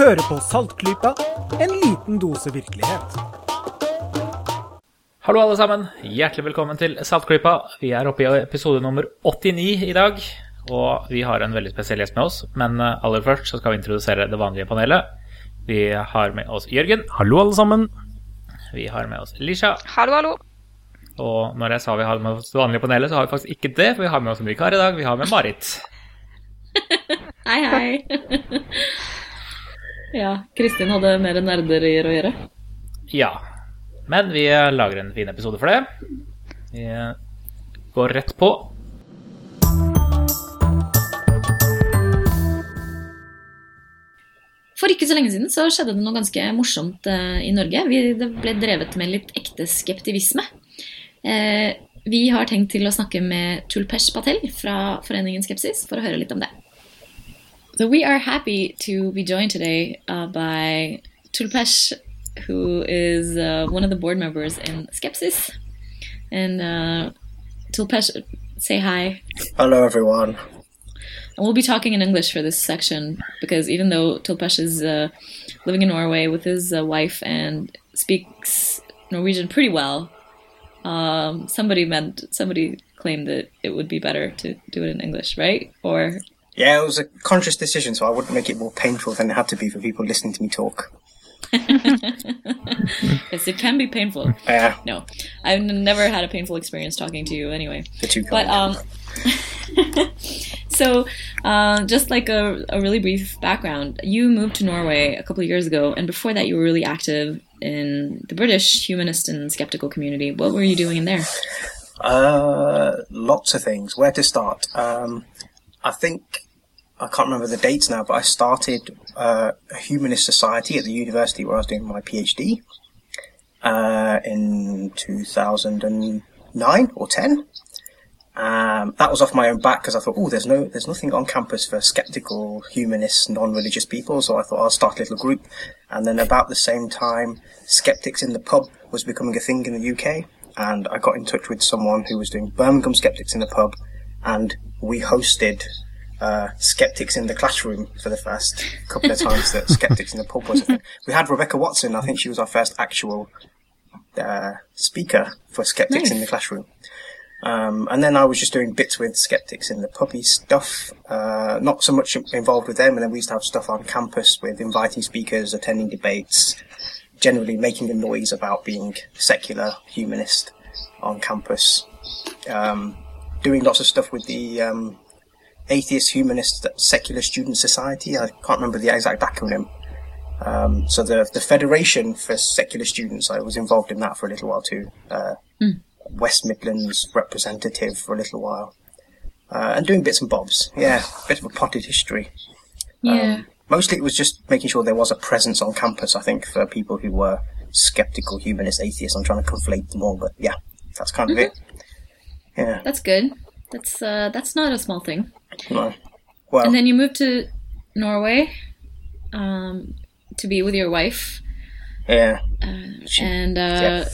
Hører på Saltklypa, en liten dose virkelighet. Hallo, alle sammen. Hjertelig velkommen til Saltklypa. Vi er oppe i episode nummer 89 i dag, og vi har en veldig spesiell gjest med oss. Men eh, aller først så skal vi introdusere det vanlige panelet. Vi har med oss Jørgen. Hallo, alle sammen. Vi har med oss Lisha. Hallo, hallo. Og når jeg sa vi har med oss det vanlige panelet, så har vi faktisk ikke det, for vi har med oss en vikar i dag. Vi har med Marit. Hei, hei. Ja, Kristin hadde mer nerderier å gjøre. Ja. Men vi lager en fin episode for det. Vi går rett på. For ikke så lenge siden så skjedde det noe ganske morsomt eh, i Norge. Vi, det ble drevet med litt ekte skeptivisme. Eh, vi har tenkt til å snakke med Tulpesh Patel fra Foreningen Skepsis for å høre litt om det. So we are happy to be joined today uh, by Tulpesh, who is uh, one of the board members in Skepsis. And uh, Tulpesh, say hi. Hello, everyone. And we'll be talking in English for this section because even though Tulpesh is uh, living in Norway with his uh, wife and speaks Norwegian pretty well, um, somebody meant somebody claimed that it would be better to do it in English, right? Or Yeah, it was a conscious decision, so I wouldn't make it more painful than it had to be for people listening to me talk. yes, it can be painful. Yeah, No, I've n- never had a painful experience talking to you anyway. But um, so uh, just like a, a really brief background, you moved to Norway a couple of years ago, and before that, you were really active in the British humanist and skeptical community. What were you doing in there? Uh, lots of things. Where to start? Um, I think I can't remember the dates now, but I started uh, a humanist society at the university where I was doing my PhD uh, in 2009 or 10. Um, that was off my own back because I thought, oh, there's no, there's nothing on campus for skeptical, humanist, non-religious people. So I thought I'll start a little group. And then about the same time, skeptics in the pub was becoming a thing in the UK. And I got in touch with someone who was doing Birmingham skeptics in the pub, and we hosted uh, skeptics in the classroom for the first couple of times that skeptics in the pub was a thing. We had Rebecca Watson. I think she was our first actual uh, speaker for skeptics in the classroom. Um, and then I was just doing bits with skeptics in the puppy stuff, uh, not so much involved with them. And then we used to have stuff on campus with inviting speakers, attending debates, generally making a noise about being secular humanist on campus. Um, doing lots of stuff with the um, Atheist Humanist Secular Student Society. I can't remember the exact acronym. Um, so the the Federation for Secular Students, I was involved in that for a little while too. Uh, West Midlands representative for a little while, uh, and doing bits and bobs. Yeah, a bit of a potted history. Yeah. Mostly it was just making sure there was a presence on campus. I think for people who were skeptical, humanist, atheists. I'm trying to conflate them all, but yeah, that's kind of it. Yeah. That's good. That's uh, that's not a small thing. Well, And then you moved to Norway um, to be with your wife, yeah. and uh, Yeah.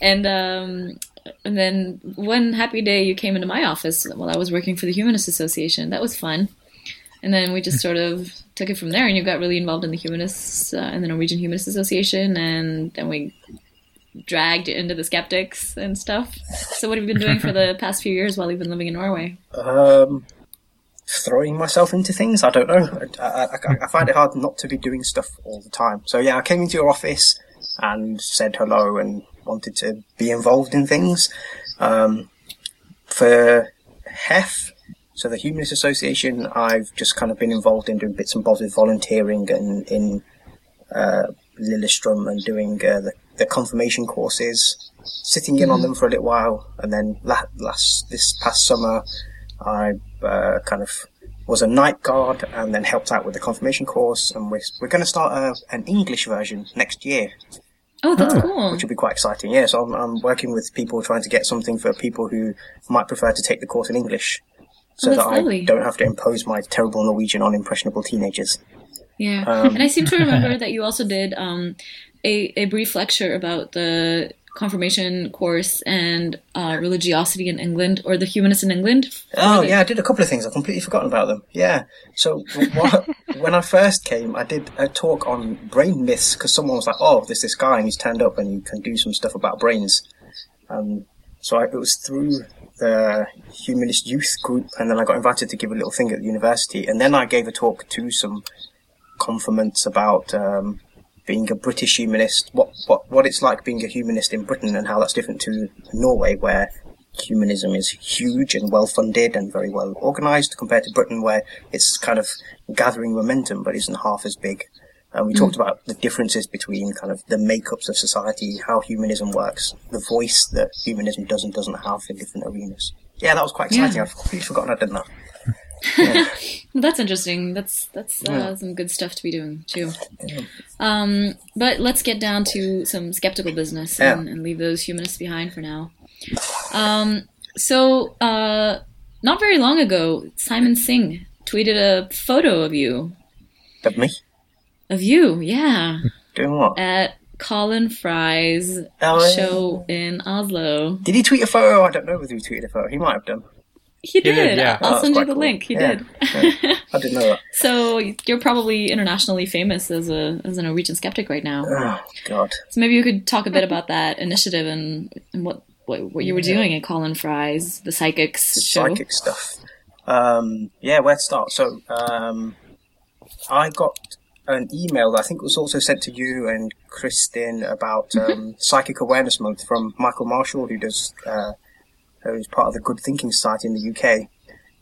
and um, and then one happy day you came into my office while I was working for the Humanist Association. That was fun. And then we just sort of took it from there, and you got really involved in the humanists uh, in the Norwegian Humanist Association, and then we dragged into the skeptics and stuff. So, what have you been doing for the past few years while you've been living in Norway? Um, throwing myself into things. I don't know. I, I, I- find it hard not to be doing stuff all the time. So yeah, I came into your office and said hello and wanted to be involved in things. Um, for HEF, so the Humanist Association, I've just kind of been involved in doing bits and bobs with volunteering and in uh, Lillestrøm and doing uh, the, the confirmation courses, sitting in on them for a little while, and then la- last this past summer, I uh, kind of was a night guard and then helped out with the confirmation course, and we're, we're going to start a, an English version next year, Oh, that's cool. which will be quite exciting. Yeah, so I'm, I'm working with people trying to get something for people who might prefer to take the course in English, so Oh, that that's I lovely. don't have to impose my terrible Norwegian on impressionable teenagers. Yeah, Um, and I seem to remember that you also did um, a a brief lecture about the confirmation course and uh, religiosity in England or the humanists in England. Oh yeah, I did a couple of things. I've completely forgotten about them. Yeah. So what, when I first came, I did a talk on brain myths because someone was like, "Oh, there's this guy and he's turned up and you can do some stuff about brains." Um, so I, it was through the humanist youth group, and then I got invited to give a little thing at the university, and then I gave a talk to some confirmants about um, being a British humanist, what, what what it's like being a humanist in Britain, and how that's different to Norway, where humanism is huge and well funded and very well organised, compared to Britain, where it's kind of gathering momentum but isn't half as big. And we hmm. talked about the differences between kind of the makeups of society, how humanism works, the voice that humanism does and doesn't have in different arenas. Yeah, that was quite exciting. Yeah. I've completely forgotten I'd done that. Well, that's interesting. That's that's uh, Yeah. some good stuff to be doing too. Um, but let's get down to some skeptical business and, and leave those humanists behind for now. Um, so uh, not very long ago, Simon Singh tweeted a photo of you, Of me? of you, yeah, Doing what? at Colin Fry's Oh, show in Oslo. Did he tweet a photo? I don't know whether he tweeted a photo. He might have done. He did. did, yeah. I'll Oh, send you the cool. link. He Yeah. did. Yeah. I didn't know that. So you're probably internationally famous as a as a Norwegian skeptic right now. Oh, God. So maybe you could talk a bit about that initiative and, and what, what what you were doing at Colin Fry's the Psychics show. Psychic stuff. Um, yeah, where to start? So, um, I got an email that I think was also sent to you and Kristin about um, Psychic Awareness Month from Michael Marshall, who does, uh, who's part of the Good Thinking Society in the UK.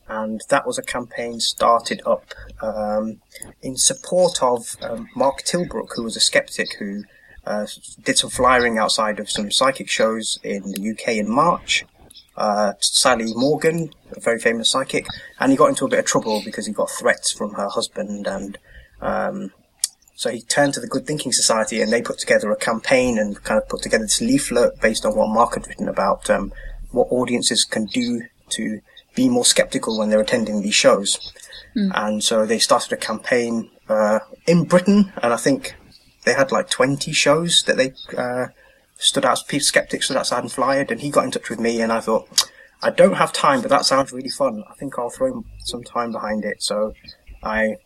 And that was a campaign started up um, in support of um, Mark Tilbrook, who was a skeptic who uh, did some flyering outside of some psychic shows in the UK in March. Uh, Sally Morgan, a very famous psychic, and he got into a bit of trouble because he got threats from her husband, and um, so he turned to the Good Thinking Society, and they put together a campaign and kind of put together this leaflet based on what Mark had written about um, what audiences can do to be more skeptical when they're attending these shows. And so they started a campaign uh, in Britain, and I think they had like 20 shows that they uh, stood out, as people, skeptics stood outside and flyered, and he got in touch with me, and I thought, I don't have time, but that sounds really fun. I think I'll throw some time behind it. So I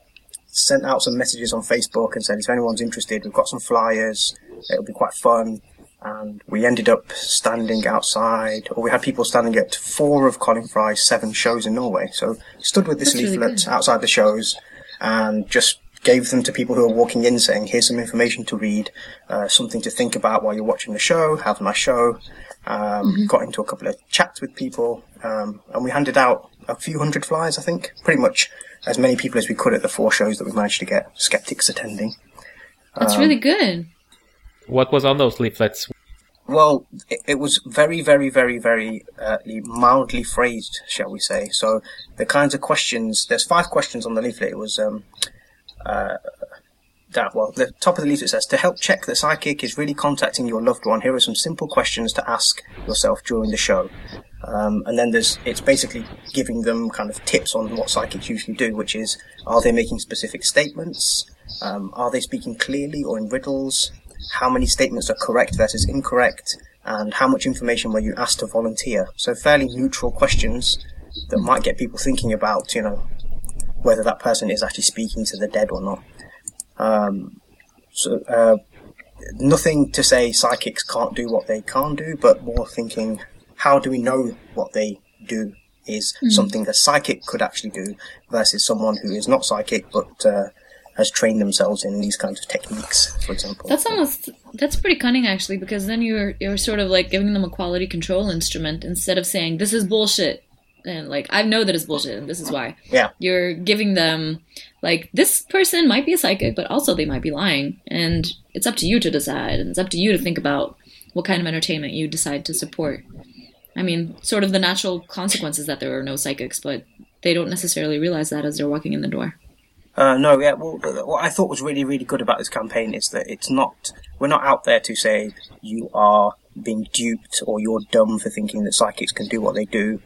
sent out some messages on Facebook and said, if anyone's interested, we've got some flyers, it'll be quite fun. And we ended up standing outside, or we had people standing at four of Colin Fry's seven shows in Norway. So stood with this That's leaflet good. outside the shows and just gave them to people who were walking in saying, here's some information to read, uh, something to think about while you're watching the show, have a nice show. Um, Got into a couple of chats with people, um, and we handed out a few hundred flyers, I think. Pretty much as many people as we could at the four shows that we managed to get skeptics attending. That's Um, really good. What was on those leaflets? Well, it, was very, very, very, very uh, mildly phrased, shall we say. So the kinds of questions, there's five questions on the leaflet. It was, um, uh, that, well, the top of the leaflet says, to help check that psychic is really contacting your loved one, here are some simple questions to ask yourself during the show. Um, and then there's, it's basically giving them kind of tips on what psychics usually do, which is, are they making specific statements? Um, are they speaking clearly or in riddles? How many statements are correct versus incorrect? And how much information were you asked to volunteer? So fairly neutral questions that might get people thinking about, you know, whether that person is actually speaking to the dead or not. Um, so, uh, nothing to say psychics can't do what they can do, but more thinking, how do we know what they do is something a psychic could actually do versus someone who is not psychic but uh, has trained themselves in these kinds of techniques, for example. That's almost that's pretty cunning actually because then you're you're sort of like giving them a quality control instrument instead of saying this is bullshit and like I know that it's bullshit and this is why. Yeah. You're giving them like this person might be a psychic but also they might be lying and it's up to you to decide and it's up to you to think about what kind of entertainment you decide to support. I mean, sort of the natural consequences that there are no psychics, but they don't necessarily realize that as they're walking in the door. Uh, no, yeah. Well, what I thought was really, really good about this campaign is that it's not. We're not out there to say you are being duped or you're dumb for thinking that psychics can do what they do.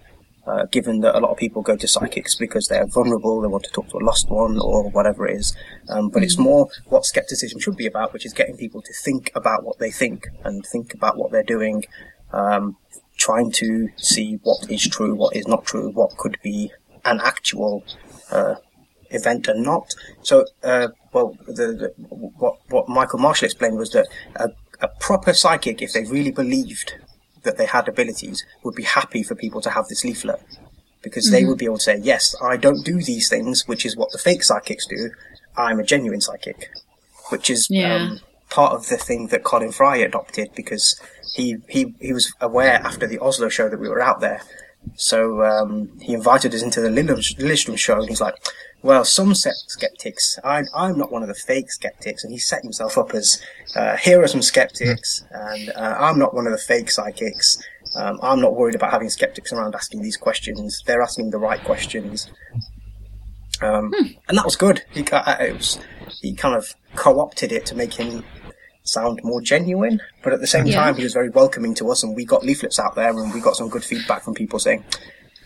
Uh, given that a lot of people go to psychics because they're vulnerable, they want to talk to a lost one or whatever it is. Um, but it's more what skepticism should be about, which is getting people to think about what they think and think about what they're doing, um, trying to see what is true, what is not true, what could be an actual uh, event and not. So, uh, well, the, the, what what Michael Marshall explained was that a, a proper psychic, if they really believed that they had abilities, would be happy for people to have this leaflet because they would be able to say, "Yes, I don't do these things," which is what the fake psychics do. I'm a genuine psychic, which is Yeah. um, part of the thing that Colin Fry adopted because he he he was aware after the Oslo show that we were out there. So um, he invited us into the Lillum- show, and he's like, "Well, some skeptics. I'm I'm not one of the fake skeptics." And he set himself up as, uh, "Here are some skeptics, and uh, I'm not one of the fake psychics. Um, I'm not worried about having skeptics around asking these questions. They're asking the right questions." Um, And that was good. He uh, it was he kind of co-opted it to make him sound more genuine, but at the same Yeah. time, he was very welcoming to us, and we got leaflets out there, and we got some good feedback from people saying,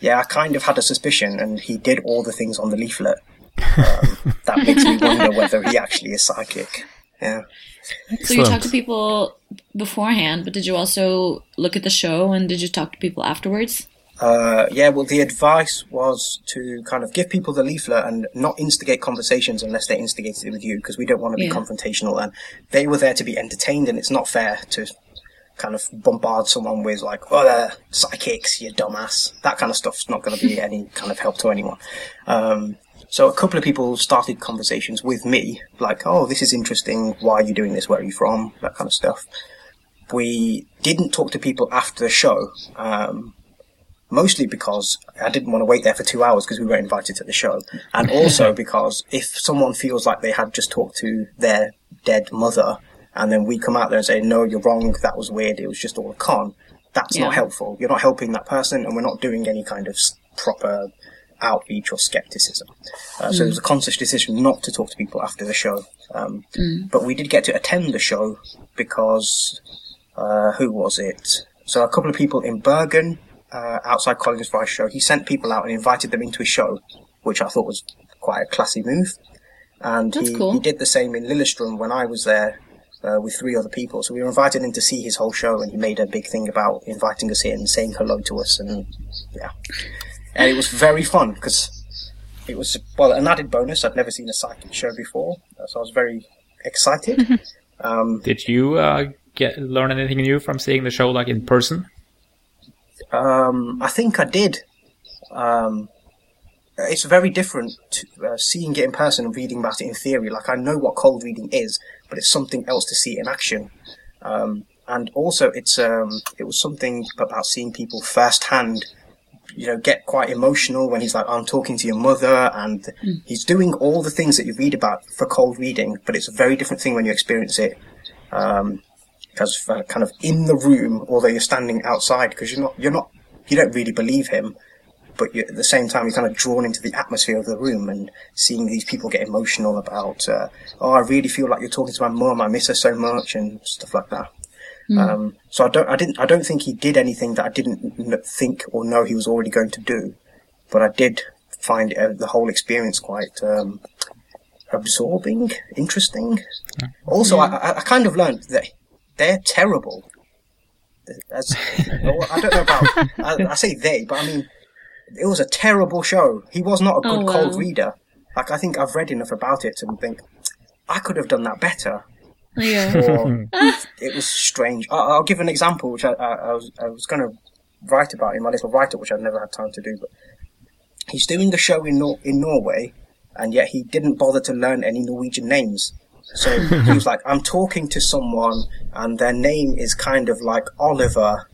"Yeah, I kind of had a suspicion, and he did all the things on the leaflet." Um, that makes me wonder whether he actually is psychic. Yeah. So you talked to people beforehand, but did you also look at the show and did you talk to people afterwards? Uh, yeah, well, the advice was to kind of give people the leaflet and not instigate conversations unless they instigated it with you, because we don't want to be Yeah. confrontational. And they were there to be entertained, and it's not fair to kind of bombard someone with like, "Oh, they're psychics, you dumbass." That kind of stuff's not going to be any kind of help to anyone. Um, so a couple of people started conversations with me, like, "Oh, this is interesting. Why are you doing this? Where are you from?" That kind of stuff. We didn't talk to people after the show. Um, mostly because I didn't want to wait there for two hours because we weren't invited to the show, and also because if someone feels like they had just talked to their dead mother, and then we come out there and say, "No, you're wrong. That was weird. It was just all a con." That's Yeah. not helpful. You're not helping that person, and we're not doing any kind of proper outreach or skepticism. Uh, So it was a conscious decision not to talk to people after the show. Um, But we did get to attend the show because uh, who was it? So a couple of people in Bergen, uh, outside Collins Fry's show, he sent people out and invited them into his show, which I thought was quite a classy move. And he, cool. he did the same in Lillestrøm when I was there uh, with three other people. So we were invited in to see his whole show, and he made a big thing about inviting us in, saying hello to us, and yeah. And it was very fun because it was well an added bonus. I'd never seen a psychic show before, uh, so I was very excited. um, Did you uh, get learn anything new from seeing the show like in person? Um, I think I did. Um, it's very different to uh, seeing it in person and reading about it in theory. Like I know what cold reading is, but it's something else to see in action. Um, and also, it's um, it was something about seeing people firsthand. You know, get quite emotional when he's like, "I'm talking to your mother," and he's doing all the things that you read about for cold reading. But it's a very different thing when you experience it um, because uh, kind of in the room, although you're standing outside, because you're not, you're not, you don't really believe him, but you, at the same time, you're kind of drawn into the atmosphere of the room and seeing these people get emotional about, uh, oh, I really feel like you're talking to my mum, I miss her so much, and stuff like that. Um, so I don't, I didn't, I don't think he did anything that I didn't think or know he was already going to do, but I did find uh, the whole experience quite um, absorbing, interesting. Also, I, I, I kind of learned that they're terrible. As, I don't know about. I, I say they, but I mean, it was a terrible show. He was not a good Oh, wow. cold reader. Like I think I've read enough about it to think I could have done that better. Yeah. Or it was strange. I, I'll give an example, which I, I, I was I was going to write about in my little write up, which I've never had time to do. But he's doing the show in Nor- in Norway, and yet he didn't bother to learn any Norwegian names. So he was like, I'm talking to someone, and their name is kind of like Oliver.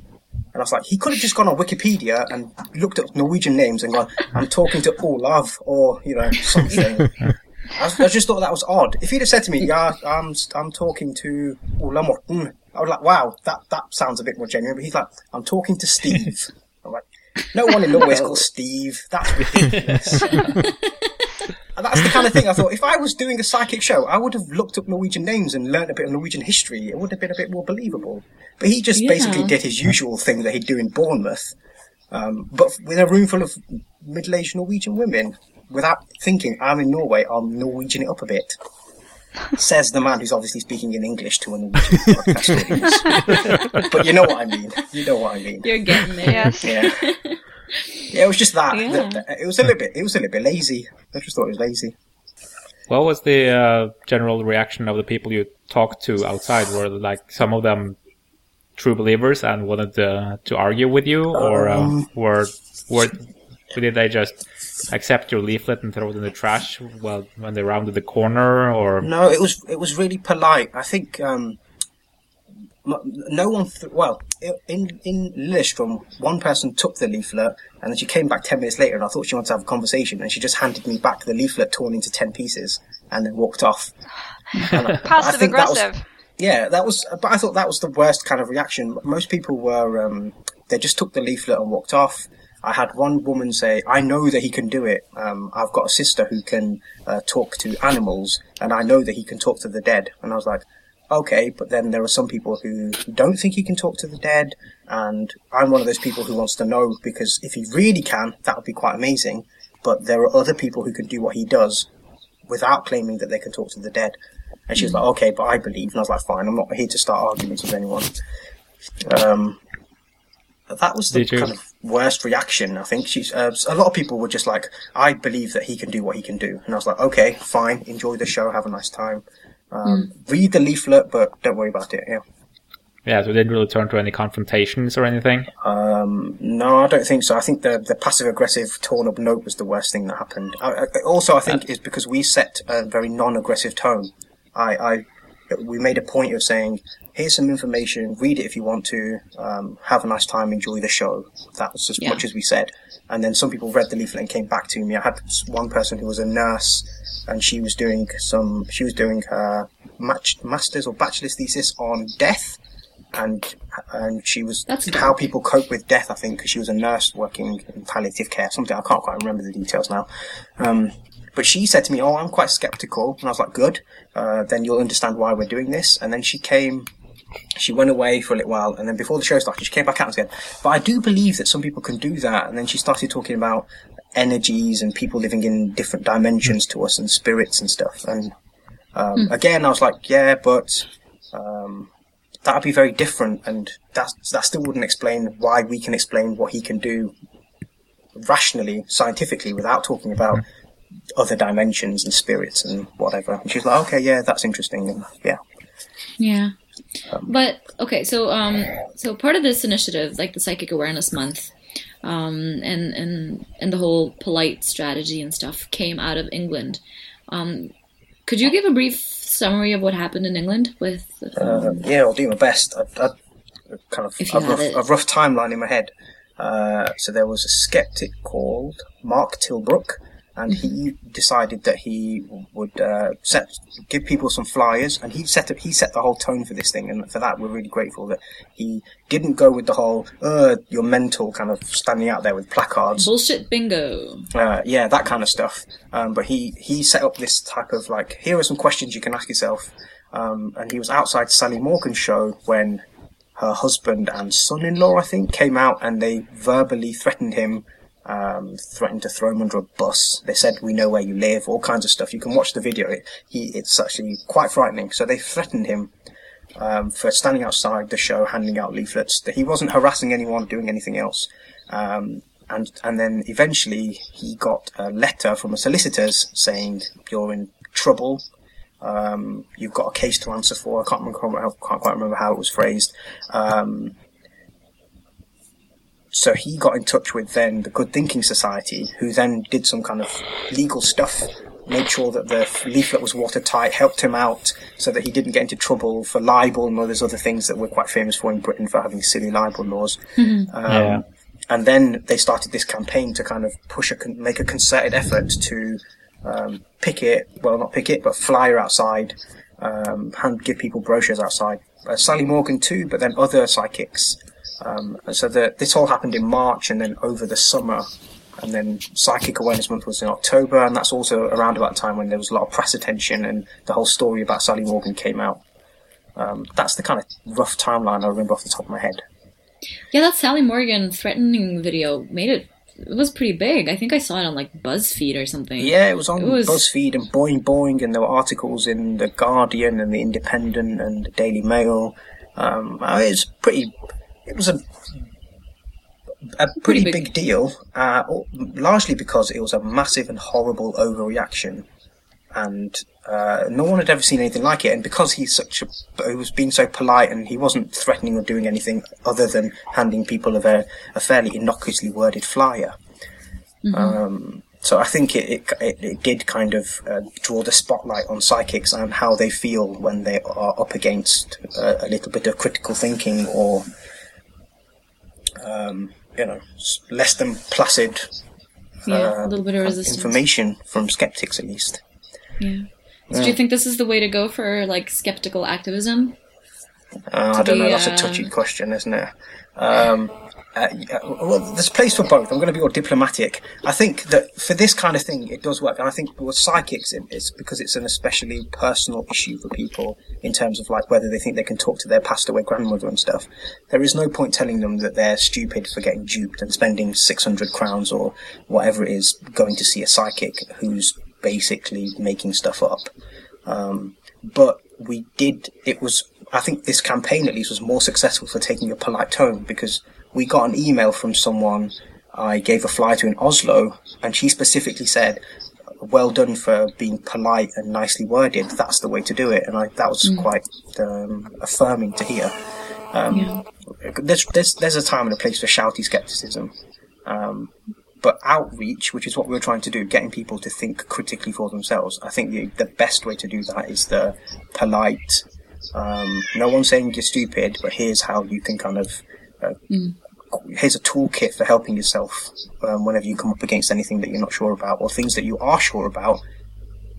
And I was like, he could have just gone on Wikipedia and looked up Norwegian names and gone, I'm talking to Olav, or, you know, something. I, I just thought that was odd. If he'd have said to me, yeah, I'm, I'm talking to Ola Morten, I was like, wow, that, that sounds a bit more genuine. But he's like, I'm talking to Steve. I'm like, no one in Norway is called Steve. That's ridiculous. And that's the kind of thing I thought. If I was doing a psychic show, I would have looked up Norwegian names and learnt a bit of Norwegian history. It would have been a bit more believable. But he just Yeah. basically did his usual thing that he'd do in Bournemouth, Um, but with a room full of middle-aged Norwegian women, without thinking, I'm in Norway, I'm Norwegian it up a bit. Says the man who's obviously speaking in English to a Norwegian podcast audience. but you know what I mean. You know what I mean. You're getting there. Yeah. Yeah, it was just that. Yeah. that- that- It was a little bit. It was a little bit lazy. I just thought it was lazy. What was the uh, general reaction of the people you talked to outside? Were like some of them true believers and wanted to, to argue with you, or uh, Um, were were did they just accept your leaflet and throw it in the trash well when they rounded the corner? Or No, it was it was really polite. I think um, m- no one. Th- well, in in Lillestrøm, one person took the leaflet, and then she came back ten minutes later, and I thought she wanted to have a conversation, and she just handed me back the leaflet torn into ten pieces, and then walked off. And I- I Passive that was- aggressive. Yeah, that was. But I thought that was the worst kind of reaction. Most people were. Um, they just took the leaflet and walked off. I had one woman say, "I know that he can do it. Um, I've got a sister who can uh, talk to animals, and I know that he can talk to the dead." And I was like, "Okay," but then there are some people who don't think he can talk to the dead, and I'm one of those people who wants to know because if he really can, that would be quite amazing. But there are other people who can do what he does without claiming that they can talk to the dead. And she was like, okay, but I believe. And I was like, fine, I'm not here to start arguments with anyone. Um, that was the Did you- kind of worst reaction, I think. She's, uh, a lot of people were just like, I believe that he can do what he can do. And I was like, okay, fine, enjoy the show, have a nice time. Um, Read the leaflet, but don't worry about it. Yeah. yeah, so they didn't really turn to any confrontations or anything. Um, no, I don't think so. I think the the passive aggressive torn up note was the worst thing that happened. I, I, also, I think is because we set a very non aggressive tone. I, I we made a point of saying, "Here's some information. Read it if you want to. Um, have a nice time. Enjoy the show." That was as Yeah. much as we said. And then some people read the leaflet and came back to me. I had one person who was a nurse, and she was doing some. She was doing her match, master's or bachelor's thesis on death and and she was That's how people cope with death. I think because she was a nurse working in palliative care, something I can't quite remember the details now. Um, but she said to me, "Oh, I'm quite skeptical," and I was like, "Good. Uh, then you'll understand why we're doing this." And then she came. She went away for a little while, and then before the show started, she came back out said, "But I do believe that some people can do that." And then she started talking about energies and people living in different dimensions to us and spirits and stuff. And um, again, I was like, "Yeah, but." Um, that'd be very different, and that that still wouldn't explain why we can explain what he can do rationally, scientifically, without talking about other dimensions and spirits and whatever. And she's like, okay, yeah, that's interesting, and yeah, Yeah. But okay, so um so part of this initiative, like the Psychic Awareness Month, um and and and the whole polite strategy and stuff came out of England. Um could you give a brief summary of what happened in England with um, yeah, I'll do my best. I, I kind of a rough, a rough timeline in my head. Uh, so there was a skeptic called Mark Tilbrook, and he decided that he would uh, set give people some flyers, and he set up, he set the whole tone for this thing, and for that we're really grateful that he didn't go with the whole uh, you're mental kind of standing out there with placards. bullshit bingo? uh, yeah, that kind of stuff. Um, but he, he set up this type of like, here are some questions you can ask yourself. Um, and he was outside Sally Morgan's show when her husband and son-in-law, I think, came out and they verbally threatened him, um, threatened to throw him under a bus. They said, "We know where you live," all kinds of stuff. You can watch the video. It, he, it's actually quite frightening. So they threatened him um, for standing outside the show, handing out leaflets. That he wasn't harassing anyone, doing anything else. Um, and and then eventually he got a letter from a solicitors saying you're in trouble. Um, you've got a case to answer for. I can't remember. Can't quite remember how it was phrased. Um, so he got in touch with then the Good Thinking Society, who then did some kind of legal stuff, made sure that the leaflet was watertight, helped him out so that he didn't get into trouble for libel and all those other things that we're quite famous for in Britain for having silly libel laws. Um, Yeah. And then they started this campaign to kind of push a, con- make a concerted effort to um, picket, well, not picket, but flyer outside, um, hand give people brochures outside. Uh, Sally Morgan too, but then other psychics. Um, and so the, this all happened in March and then over the summer. And then Psychic Awareness Month was in October, and that's also around about the time when there was a lot of press attention and the whole story about Sally Morgan came out. Um, that's the kind of rough timeline I remember off the top of my head. Yeah, that Sally Morgan threatening video made it. It was pretty big. I think I saw it on like BuzzFeed or something. Yeah, it was on It was- BuzzFeed and Boing Boing, and there were articles in the Guardian and the Independent and the Daily Mail. Um, it was pretty. It was a a pretty, Pretty big. big. deal, uh, largely because it was a massive and horrible overreaction, and uh, no one had ever seen anything like it. And because he's such a, he was being so polite, and he wasn't threatening or doing anything other than handing people a, very, a fairly innocuously worded flyer. Um, so I think it, it, it, it did kind of uh, draw the spotlight on psychics and how they feel when they are up against uh, a little bit of critical thinking or, um, you know, less than placid Yeah, uh, a little bit of resistance. information from skeptics at least. Yeah. So do you think this is the way to go for like skeptical activism? Uh, I don't know. be, That's a uh, touchy question, isn't it? Um, uh, well, there's a place for both. I'm going to be more diplomatic. I think that for this kind of thing, it does work, and I think with psychics, it's because it's an especially personal issue for people in terms of like whether they think they can talk to their passed away grandmother and stuff. There is no point telling them that they're stupid for getting duped and spending 600 crowns or whatever it is going to see a psychic who's basically making stuff up. Um, but we did, it was, I think this campaign at least was more successful for taking a polite tone because we got an email from someone I gave a fly to in Oslo and she specifically said, well done for being polite and nicely worded. That's the way to do it. And I, that was quite um, affirming to hear. Um, Yeah. there's, there's, there's a time and a place for shouty skepticism. Um, but outreach, which is what we're trying to do, getting people to think critically for themselves, I think the, the best way to do that is the polite, um, no one's saying you're stupid, but here's how you can kind of, uh, here's a toolkit for helping yourself um, whenever you come up against anything that you're not sure about, or things that you are sure about,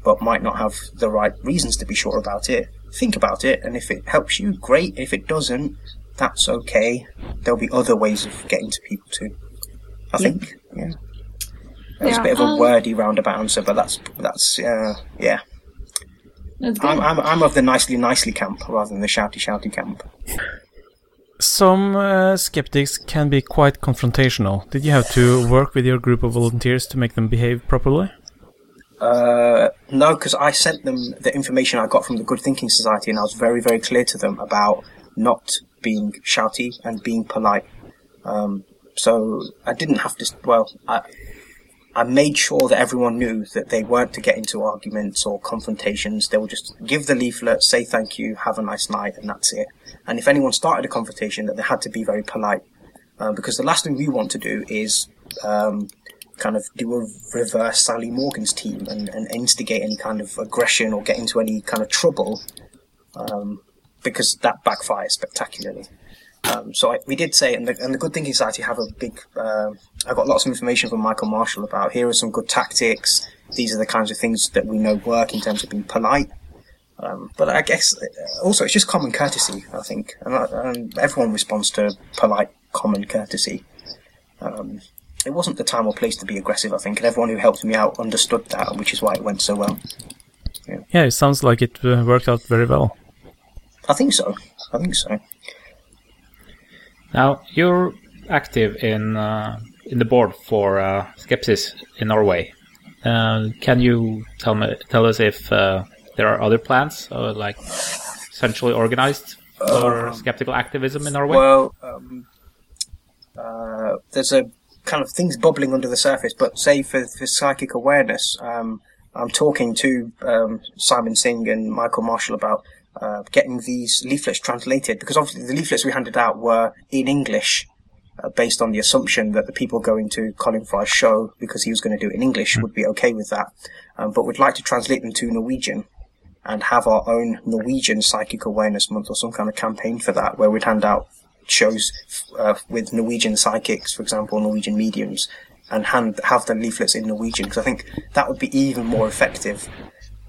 but might not have the right reasons to be sure about it. Think about it, and if it helps you, great. If it doesn't, that's okay. There'll be other ways of getting to people too. I think, yeah. That was a bit of a Um, wordy roundabout answer, but that's that's uh, yeah. That's. I'm, I'm I'm of the nicely nicely camp rather than the shouty shouty camp. Some uh, skeptics can be quite confrontational. Did you have to work with your group of volunteers to make them behave properly? Uh, no, because I sent them the information I got from the Good Thinking Society, and I was very, very clear to them about not being shouty and being polite. Um, so I didn't have to. Well, I I made sure that everyone knew that they weren't to get into arguments or confrontations. They would just give the leaflet, say thank you, have a nice night, and that's it. And if anyone started a confrontation, that they had to be very polite, uh, because the last thing we want to do is um, kind of do a reverse Sally Morgan's team and, and instigate any kind of aggression or get into any kind of trouble, um, because that backfires spectacularly. Um, so I, we did say, and the, and the Good Thinking Society have a big. Uh, I got lots of information from Michael Marshall about here are some good tactics. These are the kinds of things that we know work in terms of being polite. Um, but I guess uh, also it's just common courtesy. I think, and, and everyone responds to polite, common courtesy. Um, it wasn't the time or place to be aggressive. I think, and everyone who helped me out understood that, which is why it went so well. Yeah, it sounds like it uh, worked out very well. I think so. I think so. Now you're active in uh, in the board for uh, Skepsis in Norway. Uh, can you tell me tell us if uh, there are other plans, uh, like centrally organized for skeptical activism in Norway? Well, um, uh, there's a kind of things bubbling under the surface, but say for, for psychic awareness, um, I'm talking to um, Simon Singh and Michael Marshall about uh, getting these leaflets translated because obviously the leaflets we handed out were in English. Uh, based on the assumption that the people going to Colin Fry's show, because he was going to do it in English, would be okay with that. Um, but we'd like to translate them to Norwegian and have our own Norwegian Psychic Awareness Month or some kind of campaign for that, where we'd hand out shows uh, with Norwegian psychics, for example, Norwegian mediums, and hand have the leaflets in Norwegian, because I think that would be even more effective.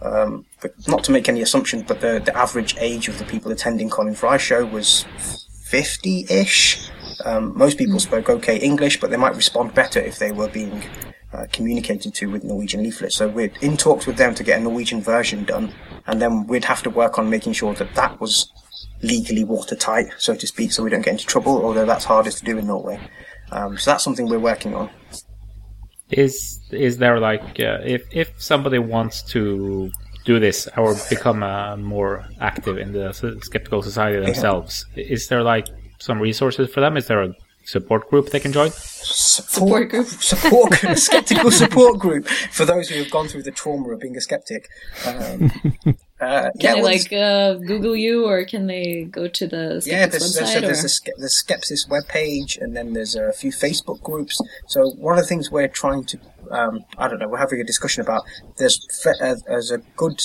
Um, but not to make any assumptions, but the, the average age of the people attending Colin Fry's show was 50-ish. Um, most people spoke okay English, but they might respond better if they were being uh, communicated to with Norwegian leaflets. So we're in talks with them to get a Norwegian version done, and then we'd have to work on making sure that that was legally watertight, so to speak, so we don't get into trouble. Although that's hardest to do in Norway. Um, so that's something we're working on. Is is there like uh, if if somebody wants to do this or become uh, more active in the skeptical society themselves, is there like some resources for them? Is there a support group they can join? Support group. Support a skeptical support group for those who have gone through the trauma of being a skeptic. Um, uh, Can yeah, they like uh, Google you, or can they go to the Yeah, Skeptics there's, there's, website? there's, or? a, Ske- there's Skepsis webpage, and then there's a few Facebook groups. So one of the things we're trying to, um, I don't know, we're having a discussion about. There's uh, there's a good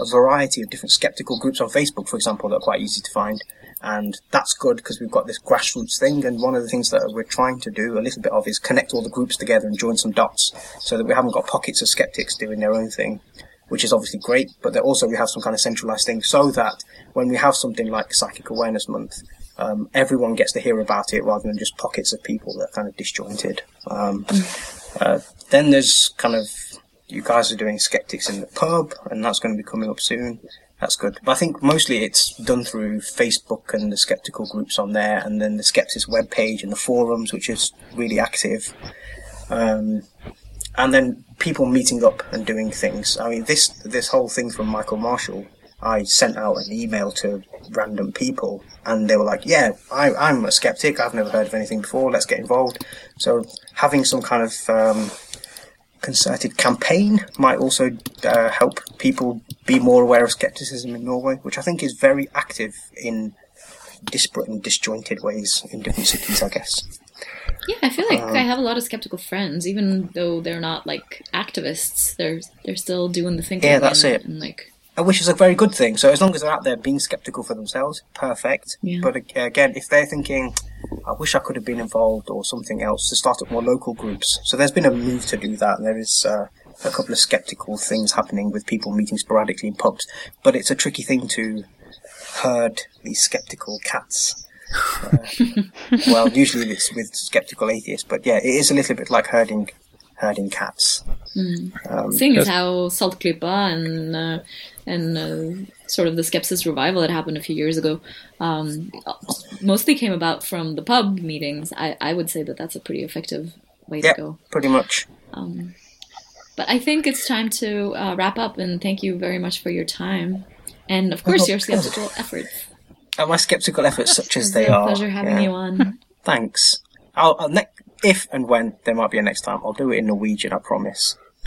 a variety of different skeptical groups on Facebook, for example, that are quite easy to find, and that's good because we've got this grassroots thing. And one of the things that we're trying to do a little bit of is connect all the groups together and join some dots, so that we haven't got pockets of skeptics doing their own thing which is obviously great, but that also we have some kind of centralized thing so that when we have something like Psychic Awareness Month, um, everyone gets to hear about it rather than just pockets of people that are kind of disjointed. Um, uh, then there's kind of, you guys are doing Skeptics in the Pub, and that's going to be coming up soon. That's good. But I think mostly it's done through Facebook and the skeptical groups on there, and then the Skepsis webpage and the forums, which is really active. Um, and then people meeting up and doing things. I mean, this this whole thing from Michael Marshall, I sent out an email to random people, and they were like, "Yeah, I, I'm a skeptic. I've never heard of anything before. Let's get involved." So having some kind of um, concerted campaign might also uh, help people be more aware of skepticism in Norway, which I think is very active in disparate and disjointed ways in different cities. I guess. Yeah, I feel like Um, I have a lot of skeptical friends, even though they're not like activists. They're they're still doing the thinking. Yeah, that's and, it. And like, Uh, which is a very good thing. So as long as they're out there being skeptical for themselves, perfect. Yeah. But again, if they're thinking, I wish I could have been involved or something else, to start up more local groups. So there's been a move to do that, and there is uh, a couple of skeptical things happening with people meeting sporadically in pubs. But it's a tricky thing to herd these skeptical cats. Uh, well, usually it's with skeptical atheists, but yeah, it is a little bit like herding herding cats. Um, seeing as Yes. how Saltklypa and uh, and uh, sort of the skepsis revival that happened a few years ago um, mostly came about from the pub meetings. I, I would say that that's a pretty effective way yeah, to go. pretty much. But I think it's time to uh, wrap up, and thank you very much for your time, and of course Oh, your skeptical efforts. And my skeptical efforts, such as It's they a are. pleasure having yeah. you on. Thanks. I'll, I'll ne- if and when there might be a next time, I'll do it in Norwegian. I promise.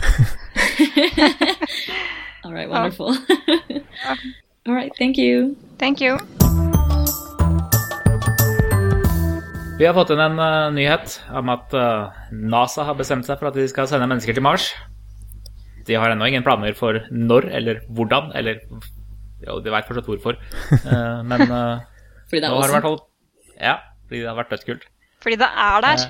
All right, wonderful. All right, thank you. Thank you. Vi har fått inn en eh, nyhet om at eh, NASA har bestemt seg for at de skal sende mennesker til Mars. De har ennå ingen planer for når eller hvordan, eller Jo, de veit fortsatt hvorfor, Eh, men eh, Fordi det er nå har det vært holdt Ja, fordi det har vært dødskult. Fordi det er der.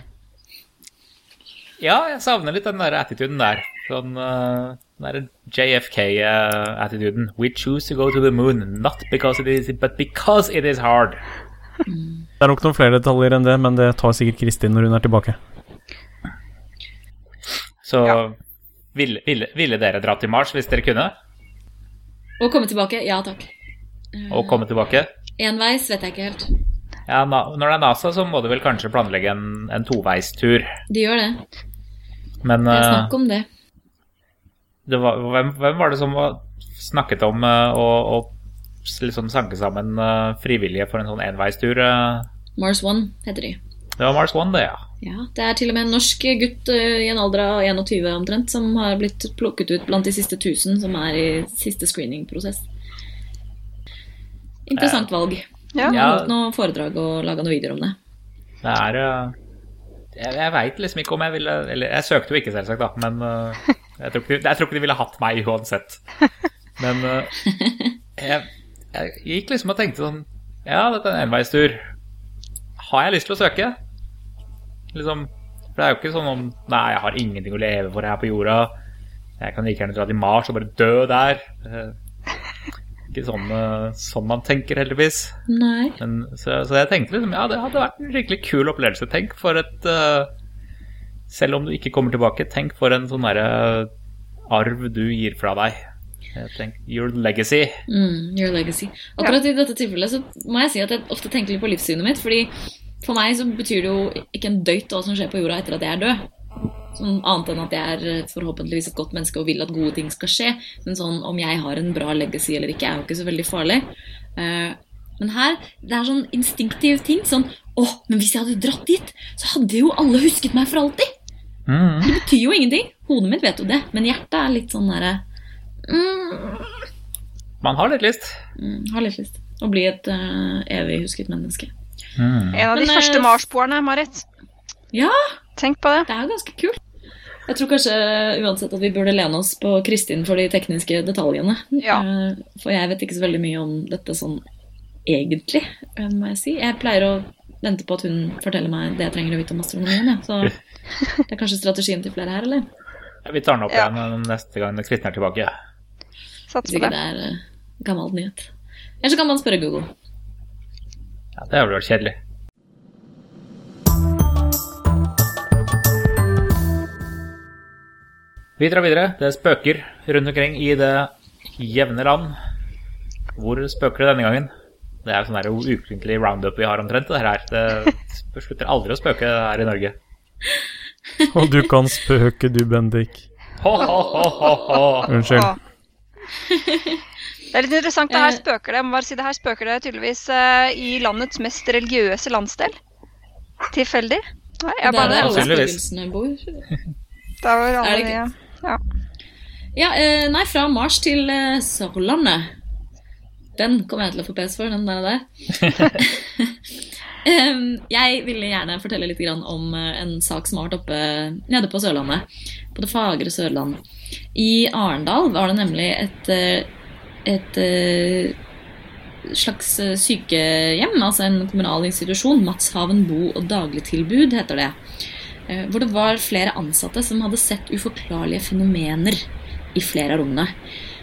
Ja, jeg savner litt den der attituden der. Sånn den derre JFK-attituden. We choose to go to the moon, not because it is, but because it is hard. Det er nok noen flere detaljer enn det, men det tar sikkert Kristin når hun er tilbake. Så Ja. ville, ville, ville dere dra til Mars hvis dere kunne? Og komme tilbake? Ja takk. Å komme tilbake? Enveis vet jeg ikke helt. Ja, når det er NASA, så må du vel kanskje planlegge en, en toveistur. De gjør det. Men Det er eh, snakk om det. det var, hvem, hvem var det som var, snakket om eh, å, å liksom sanke sammen eh, frivillige for en sånn enveistur? eh? Mars One heter de. Det var Mars One, det, ja. Ja, Det er til og med en norsk gutt eh, i en alder av 21 omtrent som har blitt plukket ut blant de siste 1000 som er i siste screeningprosess. Interessant valg. Ja. Jeg har holdt noen foredrag og laga noen videoer om det. Det er eh, Jeg, jeg veit liksom ikke om jeg ville Eller jeg søkte jo ikke, selvsagt, da, men eh, jeg, tror ikke, de- jeg tror ikke de ville hatt meg uansett. Men jeg, jeg gikk liksom og tenkte sånn Ja, dette er en enveistur. Har jeg lyst til å søke? Liksom For det er jo ikke sånn om Nei, jeg har ingenting å leve for her på jorda. Jeg kan like gjerne dra til Mars og bare dø der. Eh, Ikke sånn, eh, sånn man tenker, heldigvis. Nei. Men, så, så jeg tenkte liksom, ja, det hadde vært en skikkelig kul opplevelse. Tenk for et uh, Selv om du ikke kommer tilbake, tenk for en sånn derre arv du gir fra deg. Jeg tenker, Your legacy. Mm, your legacy. Akkurat i dette tilfellet så må jeg si at jeg ofte tenker litt på livssynet mitt. fordi for meg så betyr det jo ikke en døyt hva som skjer på jorda etter at jeg er død. Sånn, annet enn at jeg er forhåpentligvis et godt menneske og vil at gode ting skal skje. Men sånn om jeg har en bra legacy eller ikke, er jo ikke så veldig farlig. Eh, men her, det er sånn instinktiv ting. Sånn Å, men hvis jeg hadde dratt dit, så hadde jo alle husket meg for alltid. Mm. Det betyr jo ingenting. Hodet mitt vet jo det, men hjertet er litt sånn derre mm, Man har litt lyst. mm, Har litt lyst. Å bli et uh, evig husket menneske. Mm. En av de Men, første marsboerne, Marit. Ja, Tenk på det. det er jo ganske kult. Jeg tror kanskje uansett at vi burde lene oss på Kristin for de tekniske detaljene. Ja. Eh, For jeg vet ikke så veldig mye om dette sånn egentlig, eh, må jeg si. Jeg pleier å vente på at hun forteller meg det jeg trenger å vite om astronomien. Ja. Så det er kanskje strategien til flere her, eller? Vi tar den opp Ja. igjen neste gang Kristin er tilbake. Sats Hvis på ikke det. det er gammel nyhet. Eller så kan man spørre Google. Ja, det hadde vært kjedelig. Vi drar videre. Det er spøker rundt omkring i det jevne land. Hvor spøker det denne gangen? Det er sånn der ukentlig roundup vi har omtrent. Det her. Det slutter aldri å spøke her i Norge. Og du kan spøke, du, Bendik. Ho, ho, ho, ho, ho. Unnskyld. Det er litt interessant. Det her Eh. spøker det. Jeg må bare si det her spøker det tydeligvis eh, i landets mest religiøse landsdel. Tilfeldig? Nei, jeg Det er bare, der alle spøkelsene bor. der var alle Er det ikke? ja. Ja, eh, nei, fra Mars til Sørlandet. Den kommer jeg til å få pes for, den der. der. Jeg ville gjerne fortelle litt om en sak som har vært oppe nede på Sørlandet. På det fagre Sørlandet. I Arendal var det nemlig et, et eh, slags eh, sykehjem, altså en kommunal institusjon. Matshaven bo- og dagligtilbud heter det. Eh, Hvor det var flere ansatte som hadde sett uforklarlige fenomener i flere av rommene.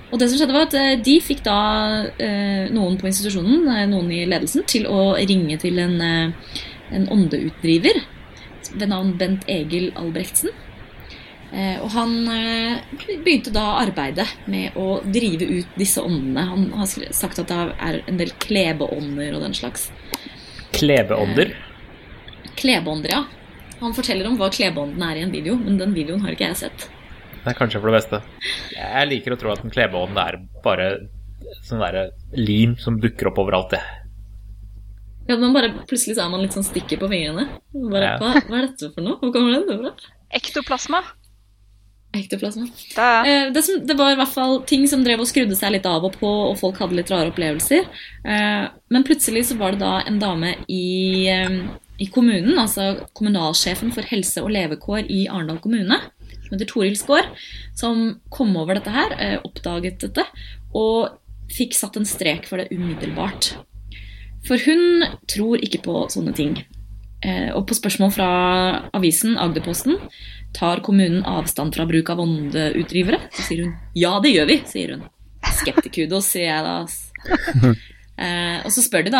Og det som skjedde var at De fikk da noen på institusjonen, noen i ledelsen, til å ringe til en, en åndeutdriver ved navn Bent Egil Albrechtsen. Eh, og han eh, begynte da arbeidet med å drive ut disse åndene. Han har sagt at det er en del klebeånder og den slags. Klebeånder. Klebeånder, ja. Han forteller om hva klebeåndene er i en video, men den videoen har ikke jeg sett. Det er kanskje for det beste. Jeg liker å tro at en klebeånd er bare sånn derre lim som dukker opp overalt, det. Ja, men bare Plutselig så er man litt sånn stikker på fingrene. Bare, Ja. hva, hva er dette for noe? Hvor kommer dette fra? Ektoplasma. Ektoplasma. Det er, Eh, det, som, det var i hvert fall ting som drev og skrudde seg litt av og på, og folk hadde litt rare opplevelser. Eh, men plutselig så var det da en dame i, eh, i kommunen, altså kommunalsjefen for helse og levekår i Arendal kommune, som heter Toril Skaar, som kom over dette her, oppdaget dette, og fikk satt en strek for det umiddelbart. For hun tror ikke på sånne ting. Eh, og på spørsmål fra avisen Agderposten tar kommunen avstand fra bruk av åndeutdrivere, så sier hun ja, det gjør vi, sier hun. Skeptikudos, sier jeg da. ass. Eh, og så spør de da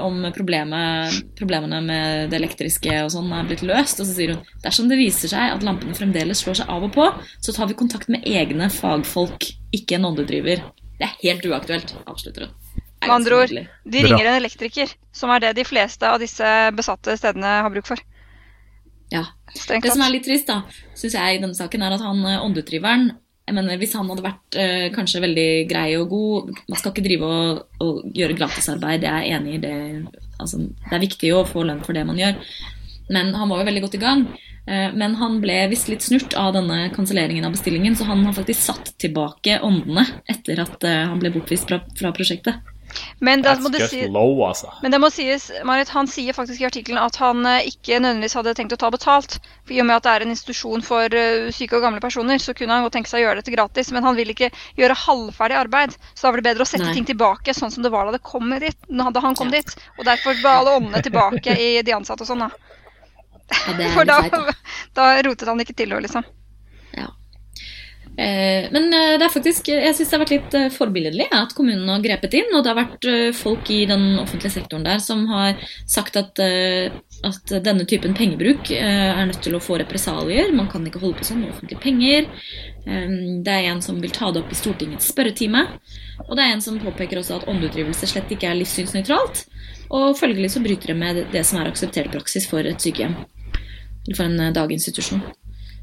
om problemet, problemene med det elektriske og sånn er blitt løst, og så sier hun dersom det viser seg at lampene fremdeles slår seg av og på, så tar vi kontakt med egne fagfolk, ikke en åndedriver. Det er helt uaktuelt, avslutter hun. Med andre ord, de ringer en elektriker, som er det de fleste av disse besatte stedene har bruk for. Ja. Det som er litt trist, da, syns jeg i denne saken, er at han eh, jeg mener, Hvis han hadde vært eh, kanskje veldig grei og god Man skal ikke drive og, og gjøre gratisarbeid, jeg er enig i det. Altså, det er viktig å få lønn for det man gjør. Men han var jo veldig godt i gang. Eh, Men han ble visst litt snurt av denne kanselleringen av bestillingen, så han har faktisk satt tilbake åndene etter at eh, han ble bortvist fra, fra prosjektet. Men, da That's må det just si, low, altså. men det må sies, Marit, han sier faktisk i artikkelen at han eh, ikke nødvendigvis hadde tenkt å ta betalt. For I og med at det er en institusjon for eh, syke og gamle personer, så kunne han godt tenke seg å gjøre dette gratis. Men han vil ikke gjøre halvferdig arbeid. Så da var det bedre å sette Nei. ting tilbake sånn som det var da, det kom dit, da han kom Ja. dit. Og derfor ba alle åndene tilbake i de ansatte og sånn, da. Ja, For da, da. rotet han ikke til noe, liksom. Eh, men eh, det er faktisk, jeg syns det har vært litt eh, forbilledlig at kommunen har grepet inn. Og det har vært folk i den offentlige sektoren der som har sagt at at denne typen pengebruk er nødt til å få represalier. Man kan ikke holde på sånn med offentlige penger. Eh, Det er en som vil ta det opp i Stortingets spørretime. Og det er en som påpeker også at åndeutdrivelse slett ikke er livssynsnøytralt. Og følgelig så bryter det med det som er akseptert praksis for et sykehjem. Eller for en daginstitusjon.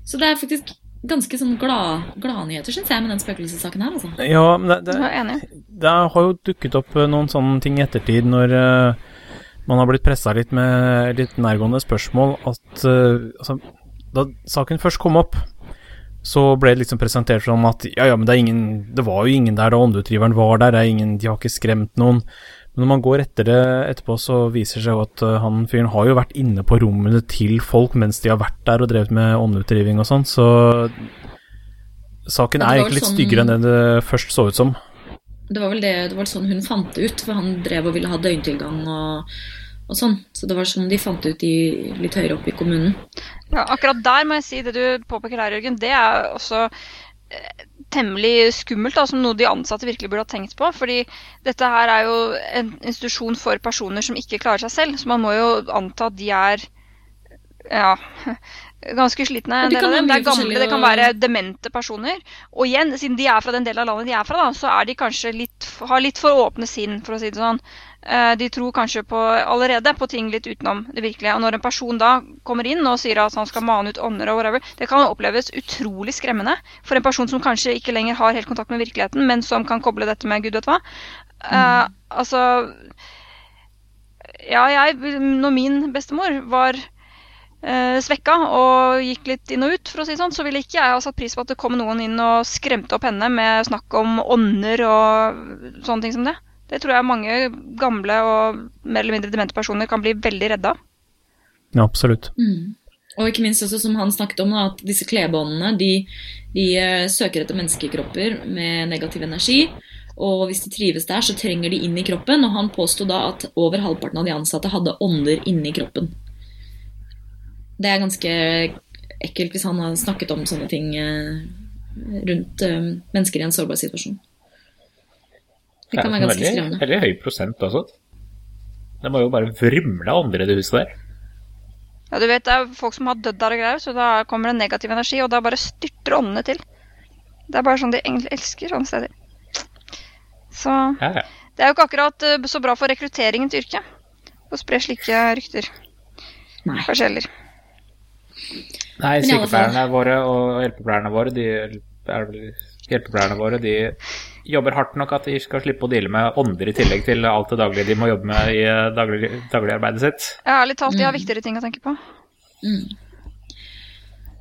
Så det er faktisk ganske sånn glad- gladnyheter, syns jeg, med den spøkelsessaken her. altså. Ja, men det, det, det har jo dukket opp eh, noen sånne ting i ettertid når uh, man har blitt pressa litt med litt nærgående spørsmål at uh, altså, Da saken først kom opp, så ble det liksom presentert som at ja, ja, men det, er ingen, det var jo ingen der da åndeutdriveren var der, det er ingen, de har ikke skremt noen. Men når man går etter det etterpå, så viser det seg jo at eh, han fyren har jo vært inne på rommene til folk mens de har vært der og drevet med åndeutdriving og sånn, så saken er egentlig litt sånn- styggere enn det det først så ut som. Det var vel det, det var sånn hun fant det ut, for han drev og ville ha døgntilgang og, og sånn. Så det var sånn de fant det ut i, litt høyere oppe i kommunen. Ja, akkurat der må jeg si det du påpeker der, Jørgen, det er også eh, temmelig skummelt, da, som noe de ansatte virkelig burde ha tenkt på. fordi dette her er jo en institusjon for personer som ikke klarer seg selv, så man må jo anta at de er ja, ganske slitne. En de del kan av dem. Det er gamle, det kan være demente personer. Og igjen, siden de er fra den delen av landet de er fra, da, så er de kanskje litt, har litt for åpne sinn, for å si det sånn. Eh, De tror kanskje på, allerede på ting litt utenom det virkelige. Og når en person da kommer inn og sier at han skal mane ut ånder og whatever, det kan oppleves utrolig skremmende for en person som kanskje ikke lenger har helt kontakt med virkeligheten, men som kan koble dette med gud vet hva. Eh, altså Ja, jeg Når min bestemor var eh, svekka og gikk litt inn og ut, for å si det sånn, så ville ikke jeg ha satt pris på at det kom noen inn og skremte opp henne med snakk om ånder og sånne ting som det. Det tror jeg mange gamle og mer eller mindre demente personer kan bli veldig redde av. Ja, absolutt. Mm. Og ikke minst også som han snakket om, at disse klebåndene de, de eh, søker etter menneskekropper med negativ energi. Og hvis de trives der, så trenger de inn i kroppen. Og han påsto da at over halvparten av de ansatte hadde ånder inni kroppen. Det er ganske ekkelt hvis han har snakket om sånne ting eh, rundt eh, mennesker i en sårbar situasjon. Det kan være ganske veldig, skremmende. veldig høy prosent også. Det må jo bare vrymle av ånder i det huset der. Ja, du vet, Det er folk som har dødd der og greier, så da kommer det negativ energi, og da bare styrter åndene til. Det er bare sånn de egentlig elsker sånne steder. Så Ja, ja. det er jo ikke akkurat eh, så bra for rekrutteringen til yrket å spre slike rykter. Nei. Kanskje heller. Nei, sykepleierne våre og hjelpepleierne våre, de, er vel- hjelpepleierne våre, de jobber hardt nok at de skal slippe å deale med ånder i tillegg til alt det daglige de må jobbe med i eh, daglig, dagligarbeidet sitt. Ja, Ærlig talt, de har Mm. viktigere ting å tenke på. Mm.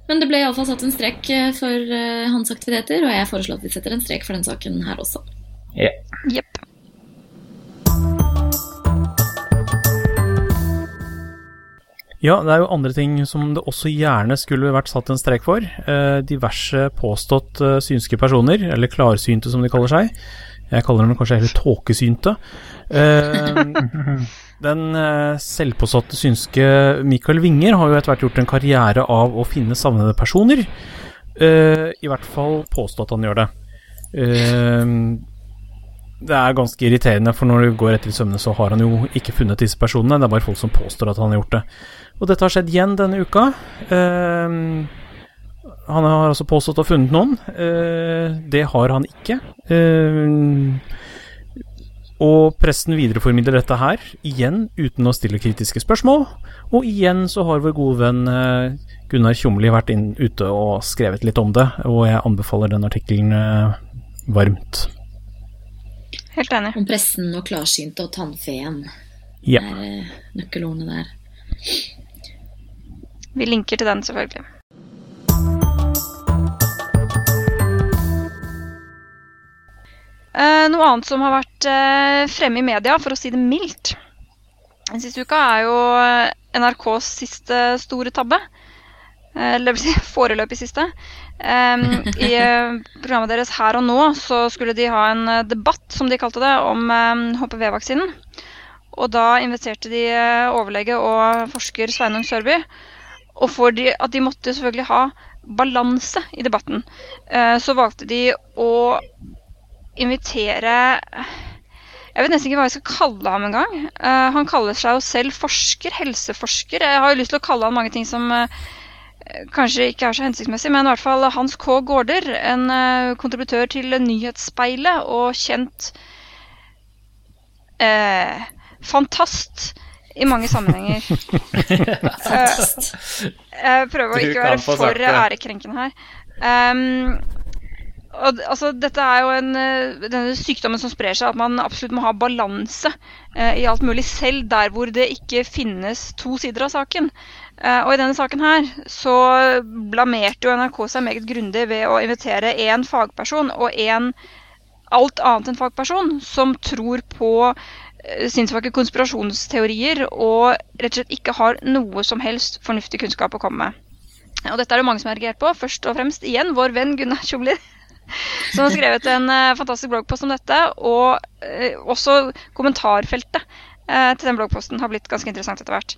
Men det ble iallfall satt en strek eh, for eh, hans aktiviteter, og jeg foreslår at vi setter en strek for den saken her også. Ja. Jepp. Ja, det er jo andre ting som det også gjerne skulle vært satt en strek for. Eh, diverse påstått eh, synske personer, eller klarsynte som de kaller seg. Jeg kaller dem kanskje heller tåkesynte. Eh, den eh, selvpåsatte synske Michael Winger har jo etter hvert gjort en karriere av å finne savnede personer. Eh, I hvert fall påstå at han gjør det. Eh, det er ganske irriterende, for når du går etter i sømmene, så har han jo ikke funnet disse personene. Det er bare folk som påstår at han har gjort det. Og dette har skjedd igjen denne uka. Uh, han har altså påstått å ha funnet noen. Uh, det har han ikke. Uh, og presten videreformidler dette her, igjen uten å stille kritiske spørsmål. Og igjen så har vår gode venn eh, Gunnar Tjomli vært inn, ute og skrevet litt om det, og jeg anbefaler den artikkelen eh, varmt. Helt enig. Om pressen og klarsynte og tannfeen Ja. er nøkkelordene der. Vi linker til den, selvfølgelig. Eh, noe annet som har vært eh, fremme i media, for å si det mildt, den siste uka, er jo eh, NRKs siste store tabbe. Eller si foreløpig siste. I programmet deres Her og nå så skulle de ha en debatt, som de kalte det, om HPV-vaksinen. Og da inviterte de overlege og forsker Sveinung Sørby. Og for de, at de måtte selvfølgelig ha balanse i debatten, eh, så valgte de å invitere Jeg vet nesten ikke hva jeg skal kalle ham engang. Uh, han kaller seg jo selv forsker, helseforsker. Jeg har jo lyst til å kalle han mange ting som uh, kanskje ikke er så hensiktsmessig, men i hvert fall Hans K. Gaarder, en kontributør til Nyhetsspeilet og kjent uh, fantast i mange sammenhenger. jeg prøver å ikke være for ærekrenkende her. Um, og, altså, dette er jo en, denne sykdommen som sprer seg, at man absolutt må ha balanse uh, i alt mulig, selv der hvor det ikke finnes to sider av saken. Uh, og i denne saken her så blamerte jo NRK seg meget grundig ved å invitere én fagperson og én alt annet enn fagperson som tror på uh, sinnssvake konspirasjonsteorier og rett og slett ikke har noe som helst fornuftig kunnskap å komme med. Og dette er det mange som har reagert på. Først og fremst igjen vår venn Gunnar Tjomli som har skrevet en uh, fantastisk bloggpost om dette. Og uh, også kommentarfeltet til den bloggposten har blitt ganske interessant etter hvert.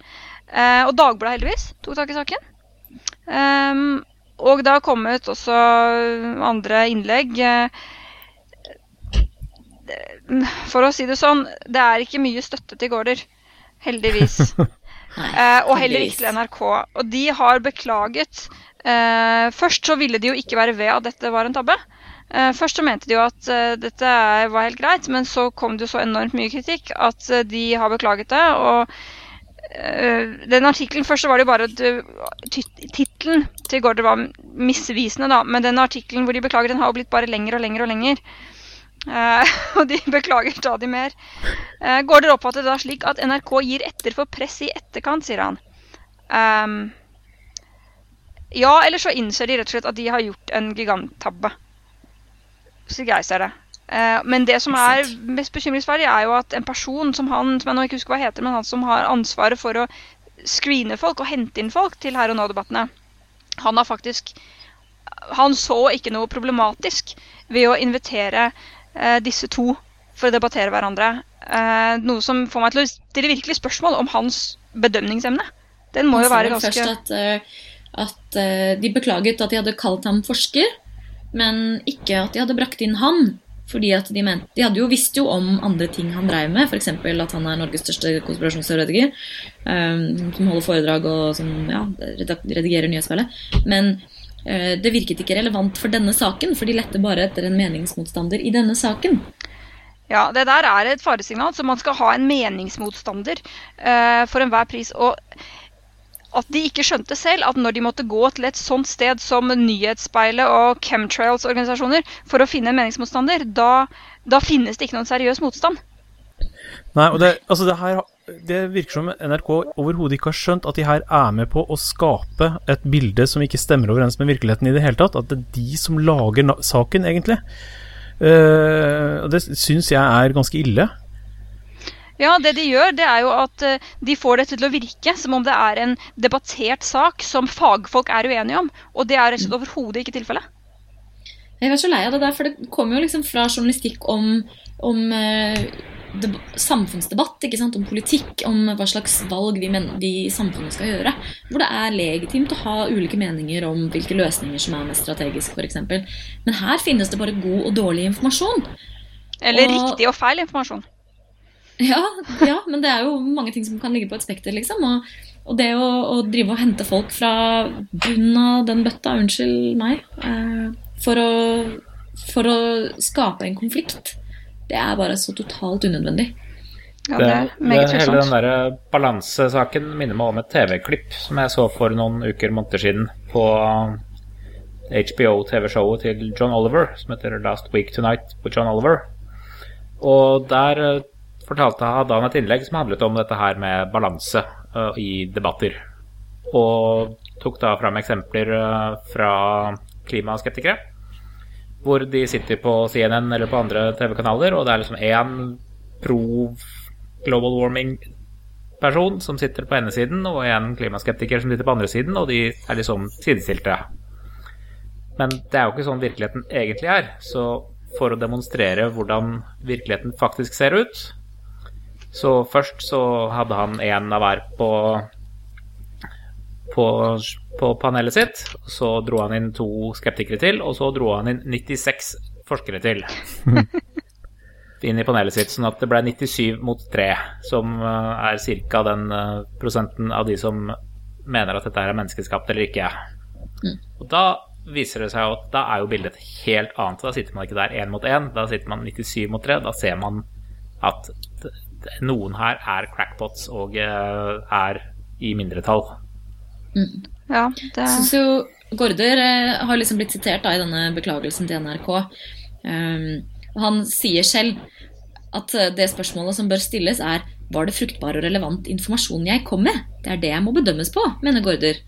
og Dagbladet heldigvis tok tak i saken. Um, og det har kommet også andre innlegg. For å si det sånn, det er ikke mye støtte til Gaarder. Heldigvis. Nei, og heller ikke til NRK. Og de har beklaget. først så ville de jo ikke være ved at dette var en tabbe. Uh, først så mente de jo at uh, dette var helt greit, men så kom det jo så enormt mye kritikk at uh, de har beklaget det. Og den artikkelen Først så var det jo bare at tittelen til Gaarder var misvisende, da. Men den artikkelen hvor de beklager, den har jo blitt bare lenger og lenger og lenger. og de beklager stadig mer. Uh, Gaarder oppfatter det da slik at NRK gir etter for press i etterkant, sier han. Um, ja, eller så innser de rett og slett at de har gjort en giganttabbe slik jeg ser det. Eh, men det som er mest bekymringsverdig, er jo at en person som han, som jeg nå ikke husker hva heter, men han som har ansvaret for å screene folk og hente inn folk til Her og nå-debattene, han har faktisk Han så ikke noe problematisk ved å invitere eh, disse to for å debattere hverandre. Eh, noe som får meg til å stille virkelig spørsmål om hans bedømningsemne. Den må jo være ganske først at, at de beklaget at de hadde kalt ham forsker men ikke at de hadde brakt inn han. Fordi at de, mente, de hadde jo visst jo om andre ting han dreiv med, f.eks. at han er Norges største konspirasjonsteoretiker. Um, som holder foredrag og som ja, redigerer nyhetsspillet. Men uh, det virket ikke relevant for denne saken, for de lette bare etter en meningsmotstander i denne saken. Ja, det der er et faresignal. Så man skal ha en meningsmotstander uh, for enhver pris. Og at de ikke skjønte selv at når de måtte gå til et sånt sted som Nyhetsspeilet og chemtrails-organisasjoner for å finne en meningsmotstander, da, da, finnes det ikke noen seriøs motstand. Nei, og det, altså det, her, det virker som NRK overhodet ikke har skjønt at de her er med på å skape et bilde som ikke stemmer overens med virkeligheten i det hele tatt. At det er de som lager saken, egentlig. Uh, og det syns jeg er ganske ille. Ja, det de gjør, det er jo at eh, de får dette til å virke som om det er en debattert sak som fagfolk er uenige om. Og det er rett og slett overhodet ikke tilfellet. Jeg er så lei av det der, for det kommer jo liksom fra journalistikk om, om eh, samfunnsdebatt, ikke sant? om politikk, om hva slags valg vi, vi i samfunnet skal gjøre. Hvor det er legitimt å ha ulike meninger om hvilke løsninger som er mest strategiske, f.eks. Men her finnes det bare god og dårlig informasjon. Eller og, riktig og feil informasjon. Ja, ja, men det er jo mange ting som kan ligge på et spekter, liksom. Og, og det å, å, drive og hente folk fra bunnen av den bøtta, unnskyld meg, eh, for, å, for, å, skape en konflikt, det er bare så totalt unødvendig. Ja, det er meget det, Hele den der balansesaken minner meg om et TV-klipp som jeg så for noen uker, måneder siden på HBO-TV-showet til John Oliver, som heter Last Week Tonight på John Oliver. Og der fortalte, hadde han et innlegg som handlet om dette her med balanse uh, i debatter. Og tok da fram eksempler uh, fra klimaskeptikere. Hvor de sitter på CNN eller på andre TV-kanaler, og det er liksom én pro global warming-person som sitter på ene siden, og en klimaskeptiker som sitter på andre siden, og de er liksom sidestilte. Men det er jo ikke sånn virkeligheten egentlig er. Så for å demonstrere hvordan virkeligheten faktisk ser ut, så først så hadde han én av hver på, på, på panelet sitt. Så dro han inn to skeptikere til, og så dro han inn 96 forskere til. inn i panelet sitt, sånn at det ble 97 mot 3, som eh, er ca. den eh, prosenten av de som mener at dette er menneskeskapt eller ikke. Og da viser det seg at da er jo bildet et helt annet. Da sitter man ikke der én mot én, da sitter man 97 mot 3. Da ser man at noen her er crackpots og eh, er i mindretall. Ja, det Så, så Gaarder eh, har liksom blitt sitert da, i denne beklagelsen til NRK. Um, han sier selv at eh, det spørsmålet som bør stilles, er var det fruktbar og relevant informasjon jeg kom med? Det er det jeg må bedømmes på, mener Gaarder.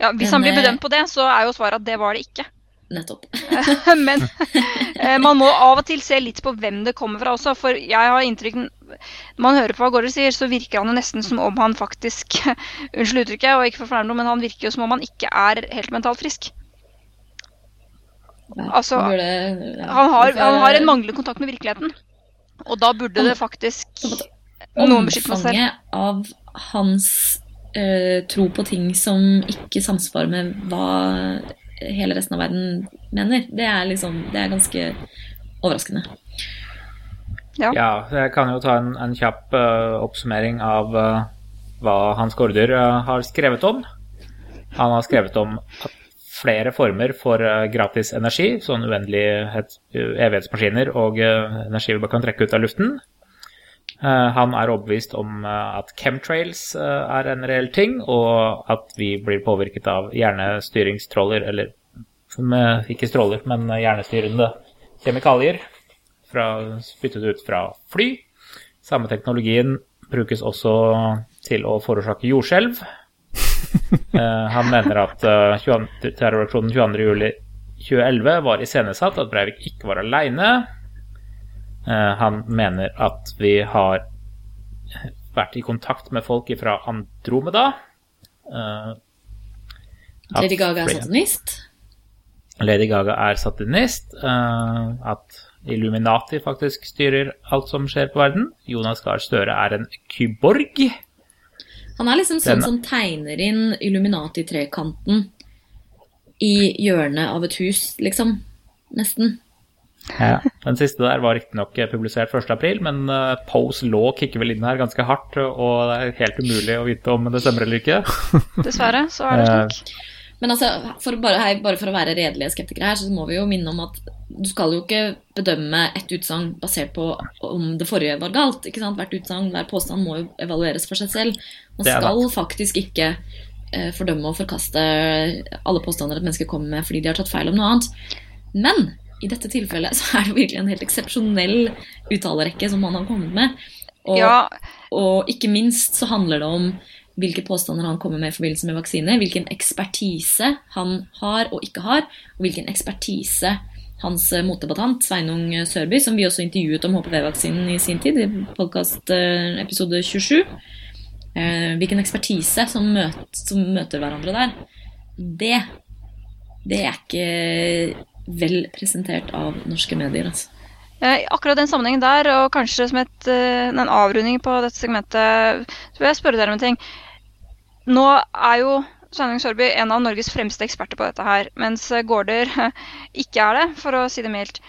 ja, Hvis Men, han blir bedømt på det, så er jo svaret at det var det ikke. Nettopp. Men eh, man må av og til se litt på hvem det kommer fra også. For jeg har inntrykk Når man hører på hva Gaarder sier, så virker han jo nesten som om han faktisk Unnskyld uttrykket, og ikke for noe, men han virker jo som om han ikke er helt mentalt frisk. Altså, Han har, han har en manglende kontakt med virkeligheten. Og da burde det faktisk noen beskytte seg selv. Omfanget av hans Uh, tro på ting som ikke samsvarer med hva hele resten av verden mener, det er liksom Det er ganske overraskende. Ja. Ja, jeg kan jo ta en, en kjapp uh, oppsummering av uh, hva Hans Gaarder uh, har skrevet om. Han har skrevet om flere former for gratis energi, sånn uendelighet, evighetsmaskiner og energi vi bare kan trekke ut av luften. Eh, han er overbevist om eh, at chemtrails eh, er en reell ting, og at vi blir påvirket av hjernestyringsstråler, eller med, ikke stråler, men hjernestyrende kjemikalier fra, spyttet ut fra fly. Samme teknologien brukes også til å forårsake jordskjelv. Han mener at 22 terroraksjonen 22.07.2011 var iscenesatt, at Breivik ikke var aleine. Han mener at vi har vært i kontakt med folk fra Andromeda. Eh, Lady Gaga er satanist. Lady Gaga er satanist. eh, at Illuminati faktisk styrer alt som skjer på verden. Jonas Gahr Støre er en kyborg. Han er liksom sånn som tegner inn Illuminati-trekanten i hjørnet av et hus, liksom. Nesten. Den siste der var riktignok publisert 1.4, men uh, Pose Law kicker vel inn her ganske hardt, og det er helt umulig å vite om det stemmer eller ikke. Dessverre, så er det Eh, slik. Men altså, for bare, hei, bare for å være redelige skeptikere her, så må vi jo minne om at du skal jo ikke bedømme et utsagn basert på om det forrige var galt. ikke sant? Hvert utsagn, hver påstand må jo evalueres for seg selv. Man skal faktisk ikke eh, fordømme og forkaste alle påstander et menneske kommer med fordi de har tatt feil om noe annet. Men i dette tilfellet så er det virkelig en helt eksepsjonell uttalerekke som han har kommet med. Og, Ja, og ikke minst så handler det om hvilke påstander han kommer med i forbindelse med vaksine, hvilken ekspertise han har og ikke har, og hvilken ekspertise hans eh, motdebattant Sveinung Sørby, som vi også intervjuet om HPV-vaksinen i sin tid, i podkast episode 27, eh, hvilken ekspertise som, møter, som møter hverandre der, det, det er ikke vel presentert av norske medier. Altså. Eh, akkurat den sammenhengen der, og kanskje som et, eh, en avrunding på dette segmentet, så vil jeg spørre dere om en ting. Nå er jo Sveinung Sørby en av Norges fremste eksperter på dette her, mens Gaarder ikke er det, for å si det mildt.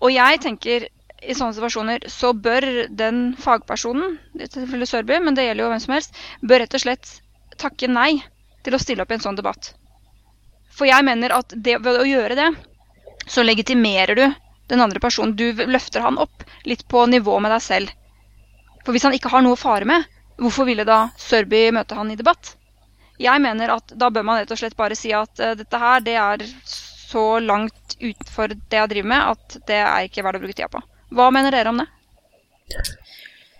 Og jeg tenker i sånne situasjoner så bør den fagpersonen, i tilfelle Sørby, men det gjelder jo hvem som helst, bør rett og slett takke nei til å stille opp i en sånn debatt. For jeg mener at det, ved å gjøre det, så legitimerer du den andre personen. Du løfter han opp litt på nivå med deg selv. For hvis han ikke har noe å fare med, hvorfor ville da Sørby møte han i debatt? Jeg mener at da bør man rett og slett bare si at uh, dette her, det er så langt utenfor det jeg driver med, at det er ikke verdt å bruke tida på. Hva mener dere om det?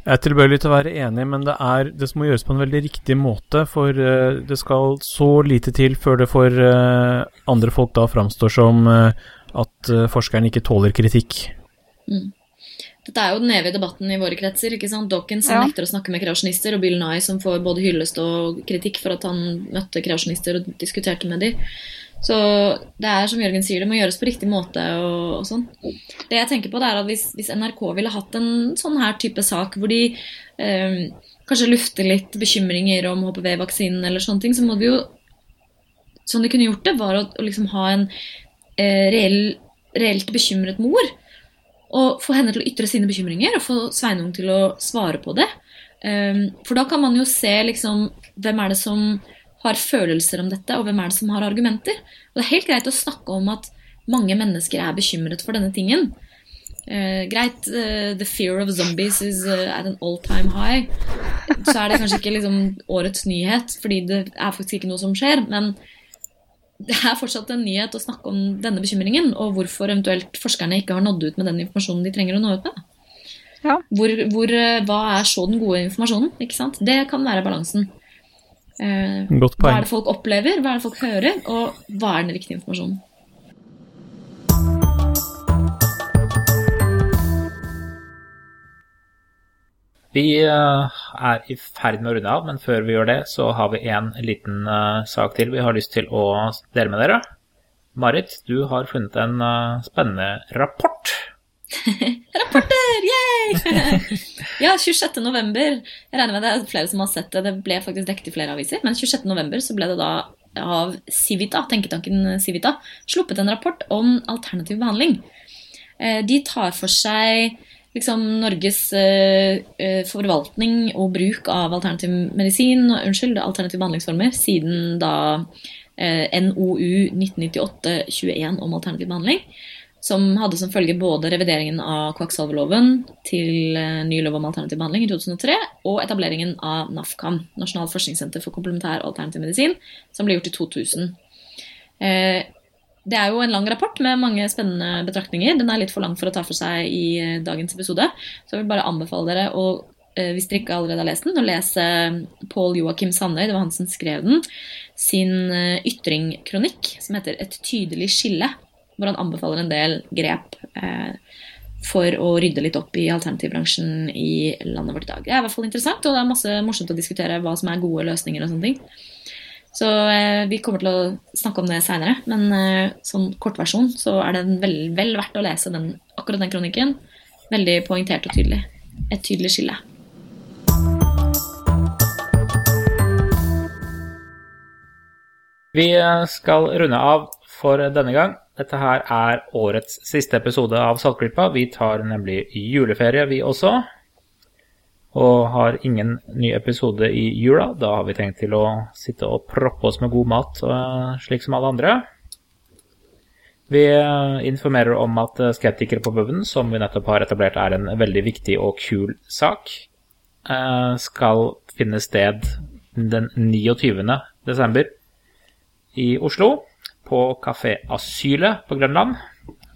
Jeg er tilbøyelig til å være enig, men det, er, det må gjøres på en veldig riktig måte. For eh, det skal så lite til før det for eh, andre folk da framstår som eh, at forskeren ikke tåler kritikk. Dette er jo den evige debatten i våre kretser. ikke sant? Dawkins Ja. nekter å snakke med kreasjonister, og Bill Nye som får både hyllest og kritikk for at han møtte kreasjonister og diskuterte med dem. Så det er som Jørgen sier, det må gjøres på riktig måte. og, og sånn. Det jeg tenker på det er at Hvis, hvis NRK ville hatt en sånn her type sak hvor de eh, kanskje lufter litt bekymringer om HPV-vaksinen, eller sånne ting, så må de jo Sånn de kunne gjort det, var å, å liksom ha en eh, reell, reelt bekymret mor Og få henne til å ytre sine bekymringer, og få Sveinung til å svare på det. Um, for da kan man jo se liksom hvem er det som har følelser om dette, og hvem er det som har argumenter. Og det er helt greit å snakke om at mange mennesker er bekymret for denne tingen. Uh, greit, uh, the fear of zombies is uh, at an all time high. Så er det kanskje ikke liksom, årets nyhet, fordi det er faktisk ikke noe som skjer. Men det er fortsatt en nyhet å snakke om denne bekymringen, og hvorfor eventuelt forskerne ikke har nådd ut med den informasjonen de trenger å nå ut med. Ja. Hvor, hvor, hva er så den gode informasjonen? ikke sant? Det kan være balansen. Eh, Godt hva er det folk opplever, hva er det folk hører, og hva er den riktige informasjonen? Vi eh, er i ferd med å runde av, men før vi gjør det, så har vi en liten eh, sak til vi har lyst til å dele med dere. Marit, du har funnet en eh, spennende rapport. Rapporter! Yay! ja, 26. november. Jeg regner med det er flere som har sett det. Det ble faktisk dekket i flere aviser. Men 26. november så ble det da av Civita, tenketanken Civita, sluppet en rapport om alternativ behandling. Eh, De tar for seg liksom Norges eh, eh, forvaltning og bruk av alternativ medisin, unnskyld, alternative behandlingsformer siden da eh, NOU 1998-21 om alternativ behandling som hadde som følge både revideringen av kvakksalverloven til eh, ny lov om alternativ behandling i 2003, og etableringen av NAFKAM, Nasjonalt forskningssenter for komplementær og alternativ medisin, som ble gjort i 2000. Eh, Det er jo en lang rapport med mange spennende betraktninger. Den er litt for lang for å ta for seg i eh, dagens episode, så jeg vil bare anbefale dere å eh, hvis dere ikke allerede har lest den, å lese Pål Joakim Sandøy, det var han som skrev den, sin eh, ytringkronikk som heter 'Et tydelig skille', hvor han anbefaler en del grep eh, for å rydde litt opp i alternativbransjen i landet vårt i dag. Det er i hvert fall interessant, og det er masse morsomt å diskutere hva som er gode løsninger og sånne ting. Så eh, vi kommer til å snakke om det seinere, men eh, sånn kortversjon så er det vel, vel verdt å lese den, akkurat den kronikken. Veldig poengtert og tydelig. Et tydelig skille. Vi eh, skal runde av for denne gang. Dette her er årets siste episode av Saltklippa. Vi tar nemlig juleferie, vi også. Og har ingen ny episode i jula. Da har vi tenkt til å sitte og proppe oss med god mat, eh, slik som alle andre. Vi eh, informerer om at eh, Skeptikere på puben, som vi nettopp har etablert er en veldig viktig og kul sak, skal finne sted den 29. desember i Oslo, på Kafé Asylet på Grønland.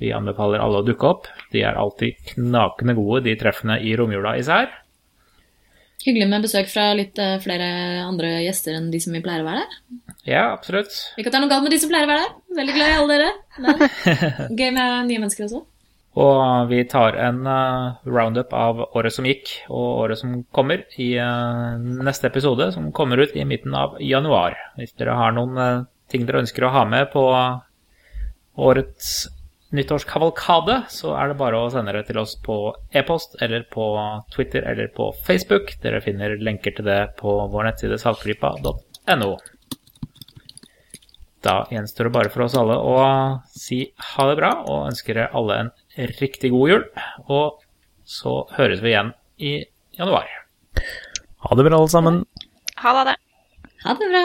Vi anbefaler alle å dukke opp. De er alltid knakende gode, de treffene i romjula især. Hyggelig med besøk fra litt eh, flere andre gjester enn de som vi pleier å være der. Ja, absolutt. Ikke at det er noe galt med de som pleier å være der. Veldig glad i alle dere. Men gøy med nye mennesker også. Og vi tar en eh, roundup av året som gikk og året som kommer i eh, neste episode, som kommer ut i midten av januar. Hvis dere har noen ting dere ønsker å ha med på årets nyttårskavalkade, så er det bare å sende det til oss på e-post eller på Twitter eller på Facebook. Dere finner lenker til det på vår nettside saltklypa.no. Da gjenstår det bare for oss alle å si ha det bra og ønsker dere alle en riktig god jul. Og så høres vi igjen i januar. Ha det bra, alle sammen. Ha det. Ha det bra.